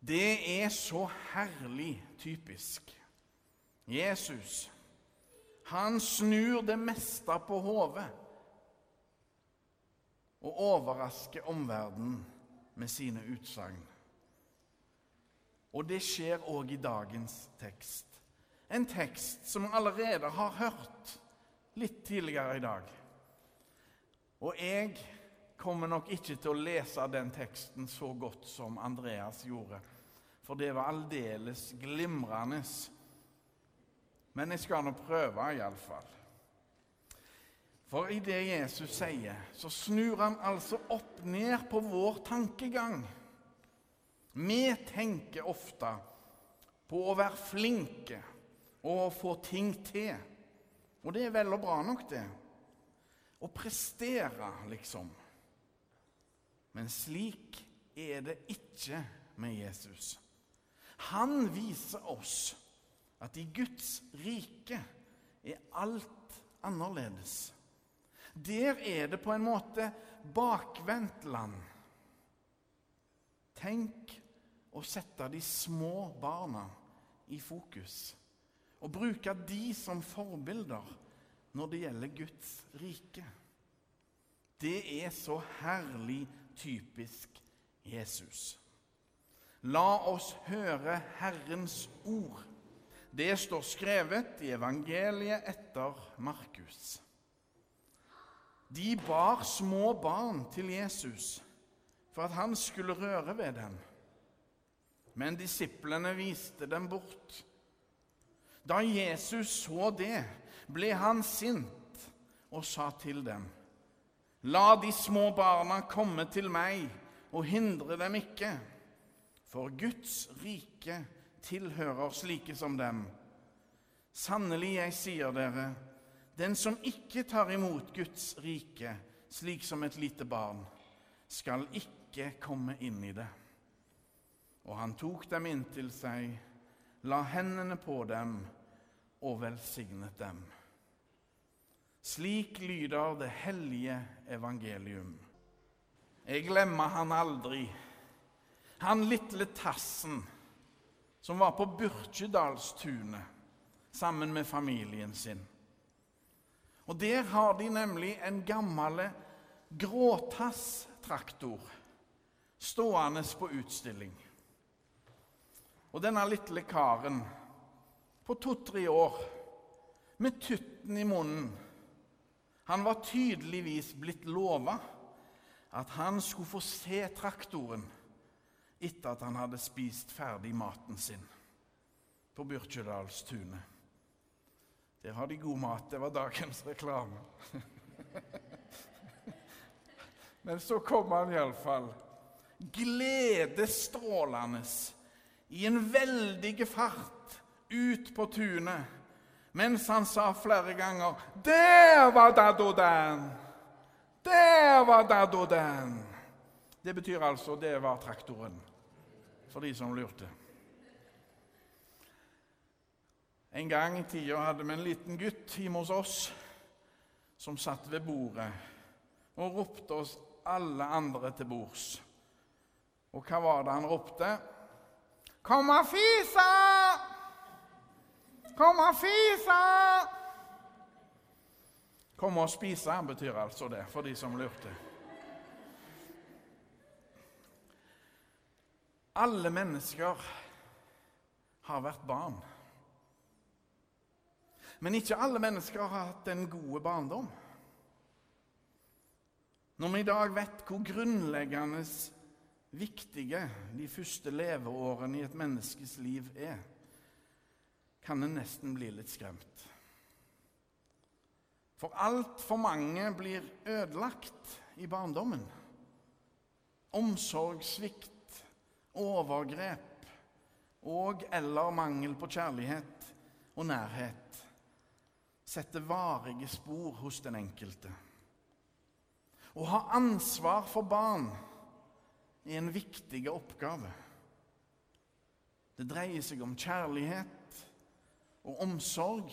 Det er så herlig typisk. Jesus, han snur det meste på hodet og overrasker omverdenen med sine utsagn. Og det skjer òg i dagens tekst. En tekst som vi allerede har hørt litt tidligere i dag. Og jeg kommer nok ikke til å lese den teksten så godt som Andreas gjorde, for det var aldeles glimrende. Men jeg skal nå prøve, iallfall. For i det Jesus sier, så snur han altså opp ned på vår tankegang. Vi tenker ofte på å være flinke og å få ting til. Og det er vel og bra nok, det. Å prestere, liksom. Men slik er det ikke med Jesus. Han viser oss at i Guds rike er alt annerledes. Der er det på en måte bakvendt land. Tenk å sette de små barna i fokus og bruke de som forbilder når det gjelder Guds rike. Det er så herlig typisk Jesus. La oss høre Herrens ord. Det står skrevet i evangeliet etter Markus. De bar små barn til Jesus for at han skulle røre ved dem. Men disiplene viste dem bort. Da Jesus så det, ble han sint og sa til dem.: La de små barna komme til meg, og hindre dem ikke. For Guds rike tilhører slike som dem. Sannelig, jeg sier dere, den som ikke tar imot Guds rike slik som et lite barn, skal ikke komme inn i det. Og han tok dem inn til seg, la hendene på dem og velsignet dem. Slik lyder det hellige evangelium. Jeg glemmer han aldri. Han lille tassen som var på Byrkjedalstunet sammen med familien sin. Og Der har de nemlig en gammel gråtasstraktor stående på utstilling. Og denne lille karen på to-tre år med tutten i munnen Han var tydeligvis blitt lova at han skulle få se traktoren etter at han hadde spist ferdig maten sin på Byrkjedalstunet. Der har de god mat. Det var dagens reklame. Men så kom han iallfall gledesstrålende i en veldig fart ut på tunet mens han sa flere ganger 'Der var daddoden! Der var daddoden!' Det betyr altså 'det var traktoren', for de som lurte. En gang i tida hadde vi en liten gutt hjemme hos oss som satt ved bordet og ropte oss alle andre til bords. Og hva var det han ropte? Kom og fisa! Kom og fise! Kom og spise betyr altså det, for de som lurte. Alle mennesker har vært barn. Men ikke alle mennesker har hatt en god barndom. Når vi i dag vet hvor grunnleggende viktige de første leveårene i et menneskes liv er, kan en nesten bli litt skremt. For altfor mange blir ødelagt i barndommen. Omsorgssvikt, overgrep og eller mangel på kjærlighet og nærhet setter varige spor hos den enkelte. Å ha ansvar for barn er en viktig oppgave. Det dreier seg om kjærlighet og omsorg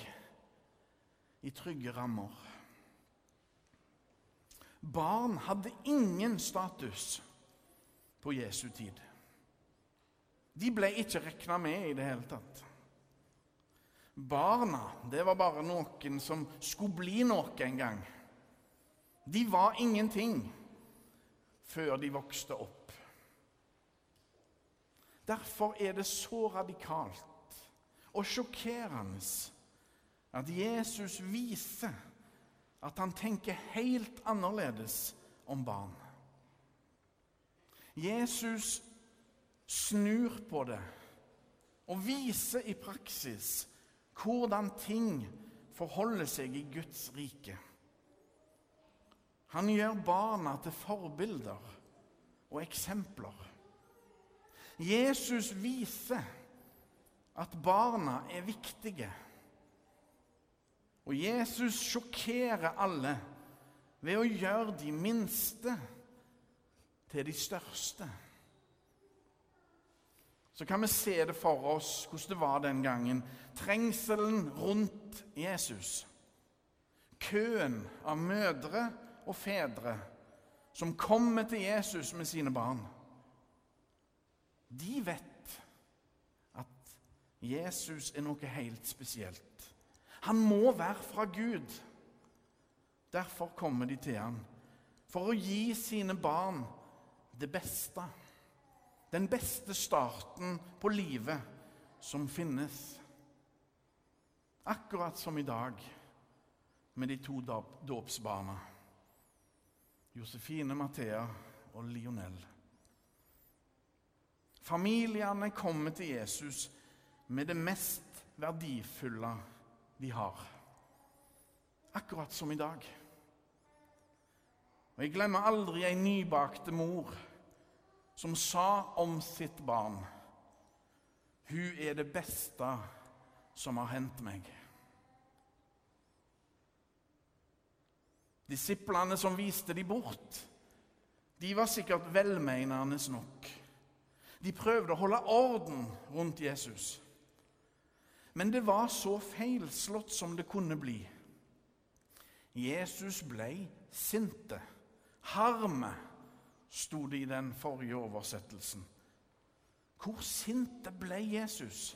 i trygge rammer. Barn hadde ingen status på Jesu tid. de ble ikke regna med i det hele tatt. Barna det var bare noen som skulle bli noe en gang. De var ingenting før de vokste opp. Derfor er det så radikalt og sjokkerende at Jesus viser at han tenker helt annerledes om barn. Jesus snur på det og viser i praksis hvordan ting forholder seg i Guds rike. Han gjør barna til forbilder og eksempler. Jesus viser at barna er viktige. Og Jesus sjokkerer alle ved å gjøre de minste til de største så kan vi se det for oss hvordan det var den gangen. Trengselen rundt Jesus. Køen av mødre og fedre som kommer til Jesus med sine barn. De vet Jesus er noe helt spesielt. Han må være fra Gud. Derfor kommer de til ham for å gi sine barn det beste den beste starten på livet som finnes. Akkurat som i dag med de to dåpsbarna. Josefine Mathea og Lionel. Familiene kommer til Jesus med det mest verdifulle de har. Akkurat som i dag. Og Jeg glemmer aldri ei nybakte mor som sa om sitt barn Hun er det beste som har hendt meg. Disiplene som viste de bort, de var sikkert velmenende nok. De prøvde å holde orden rundt Jesus. Men det var så feilslått som det kunne bli. Jesus ble sinte, harme sto det i den forrige oversettelsen. Hvor sinte ble Jesus?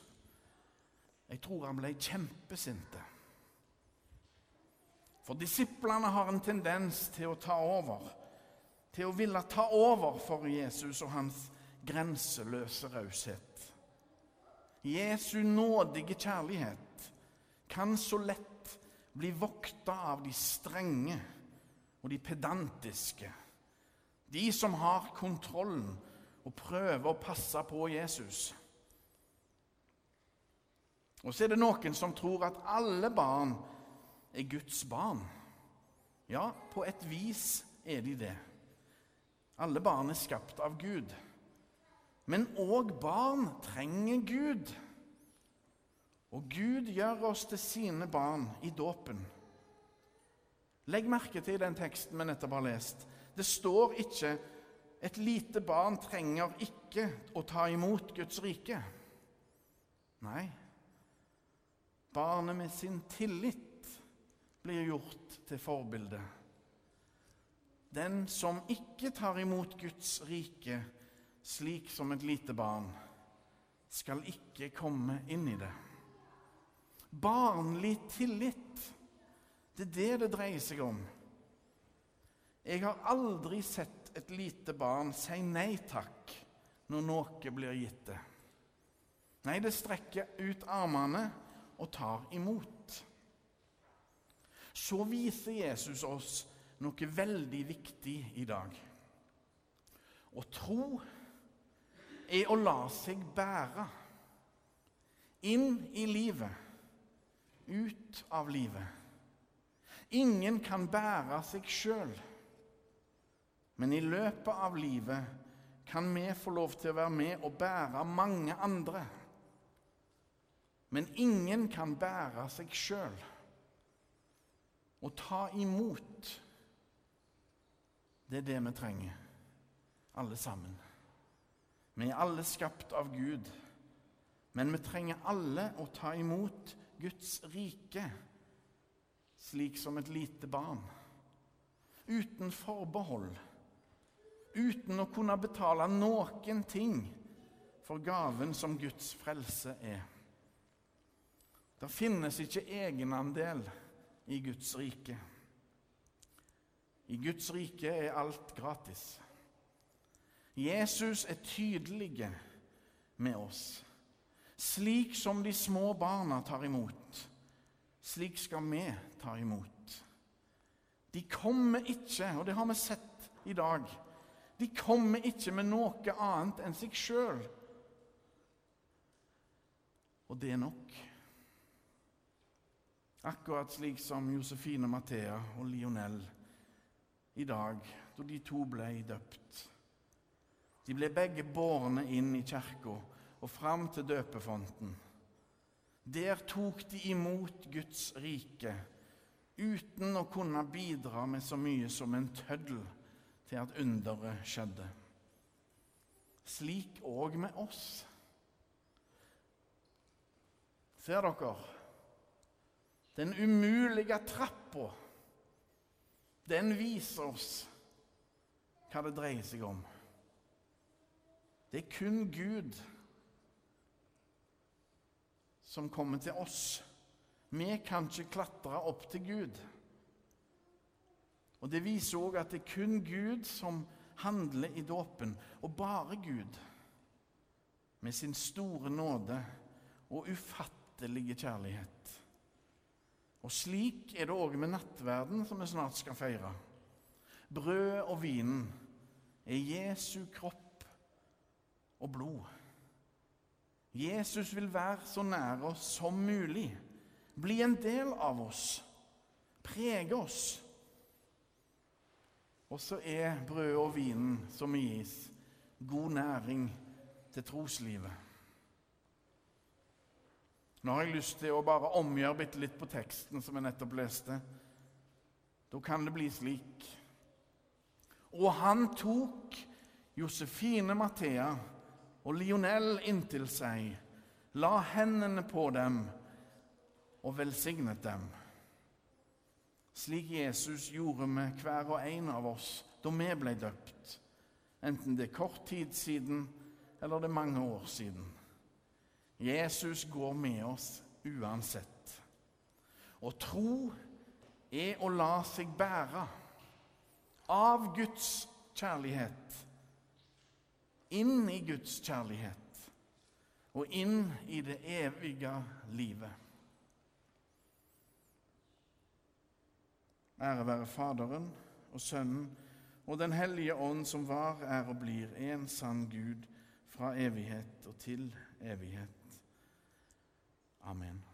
Jeg tror han ble kjempesinte. For disiplene har en tendens til å ta over, til å ville ta over for Jesus og hans grenseløse raushet. Jesu nådige kjærlighet kan så lett bli vokta av de strenge og de pedantiske de som har kontrollen og prøver å passe på Jesus. Og så er det noen som tror at alle barn er Guds barn. Ja, på et vis er de det. Alle barn er skapt av Gud. Men òg barn trenger Gud. Og Gud gjør oss til sine barn i dåpen. Legg merke til den teksten vi nettopp har lest. Det står ikke 'et lite barn trenger ikke å ta imot Guds rike'. Nei, barnet med sin tillit blir gjort til forbilde. Den som ikke tar imot Guds rike slik som et lite barn, skal ikke komme inn i det. Barnlig tillit, det er det det dreier seg om. Jeg har aldri sett et lite barn si nei takk når noe blir gitt det. Nei, det strekker ut armene og tar imot. Så viser Jesus oss noe veldig viktig i dag. Å tro er å la seg bære inn i livet, ut av livet. Ingen kan bære seg sjøl. Men i løpet av livet kan vi få lov til å være med og bære mange andre. Men ingen kan bære seg sjøl. Å ta imot, det er det vi trenger, alle sammen. Vi er alle skapt av Gud, men vi trenger alle å ta imot Guds rike, slik som et lite barn, uten forbehold uten å kunne betale noen ting for gaven som Guds frelse er. Det finnes ikke egenandel i Guds rike. I Guds rike er alt gratis. Jesus er tydelige med oss. Slik som de små barna tar imot, slik skal vi ta imot. De kommer ikke, og det har vi sett i dag, de kommer ikke med noe annet enn seg sjøl. Og det er nok. Akkurat slik som Josefine Mathea og Lionel i dag, da de to ble døpt. De ble begge bårne inn i kirka og fram til døpefonten. Der tok de imot Guds rike uten å kunne bidra med så mye som en tøddel til at underet skjedde. Slik òg med oss. Ser dere? Den umulige trappa, den viser oss hva det dreier seg om. Det er kun Gud som kommer til oss. Vi kan ikke klatre opp til Gud. Og Det viser òg at det er kun Gud som handler i dåpen, og bare Gud, med sin store nåde og ufattelige kjærlighet. Og slik er det òg med nattverden, som vi snart skal feire. Brødet og vinen er Jesu kropp og blod. Jesus vil være så nær oss som mulig, bli en del av oss, prege oss. Og så er brødet og vinen som gis, god næring til troslivet. Nå har jeg lyst til å bare omgjøre bitte litt på teksten som jeg nettopp leste. Da kan det bli slik. Og han tok Josefine Mathea og Lionel inntil seg, la hendene på dem og velsignet dem. Slik Jesus gjorde med hver og en av oss da vi ble døpt, enten det er kort tid siden eller det er mange år siden. Jesus går med oss uansett. Og tro er å la seg bære av Guds kjærlighet inn i Guds kjærlighet og inn i det evige livet. Ære være Faderen og Sønnen og Den hellige ånd, som var, er og blir en sann Gud fra evighet og til evighet. Amen.